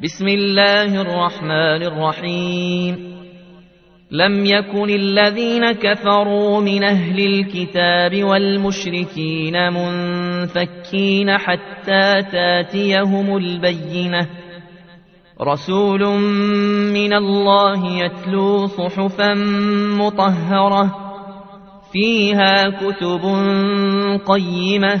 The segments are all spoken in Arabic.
بسم الله الرحمن الرحيم. لم يكن الذين كفروا من أهل الكتاب والمشركين منفكين حتى تاتيهم البينة. رسول من الله يتلو صحفا مطهرة فيها كتب قيمة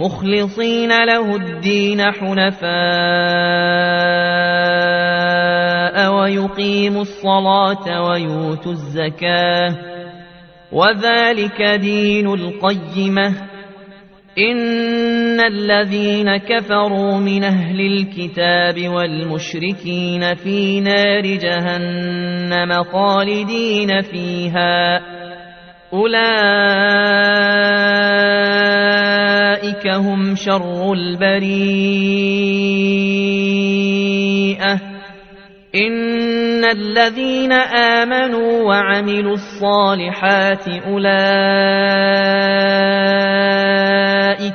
مخلصين له الدين حنفاء ويقيموا الصلاة ويؤتوا الزكاة. وذلك دين القيمة. إن الذين كفروا من أهل الكتاب والمشركين في نار جهنم خالدين فيها. أولئك هم شر البريئة إن الذين آمنوا وعملوا الصالحات أولئك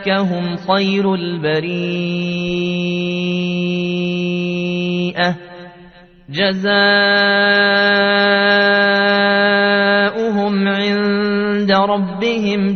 هم خير البريئة جزاؤهم عند ربهم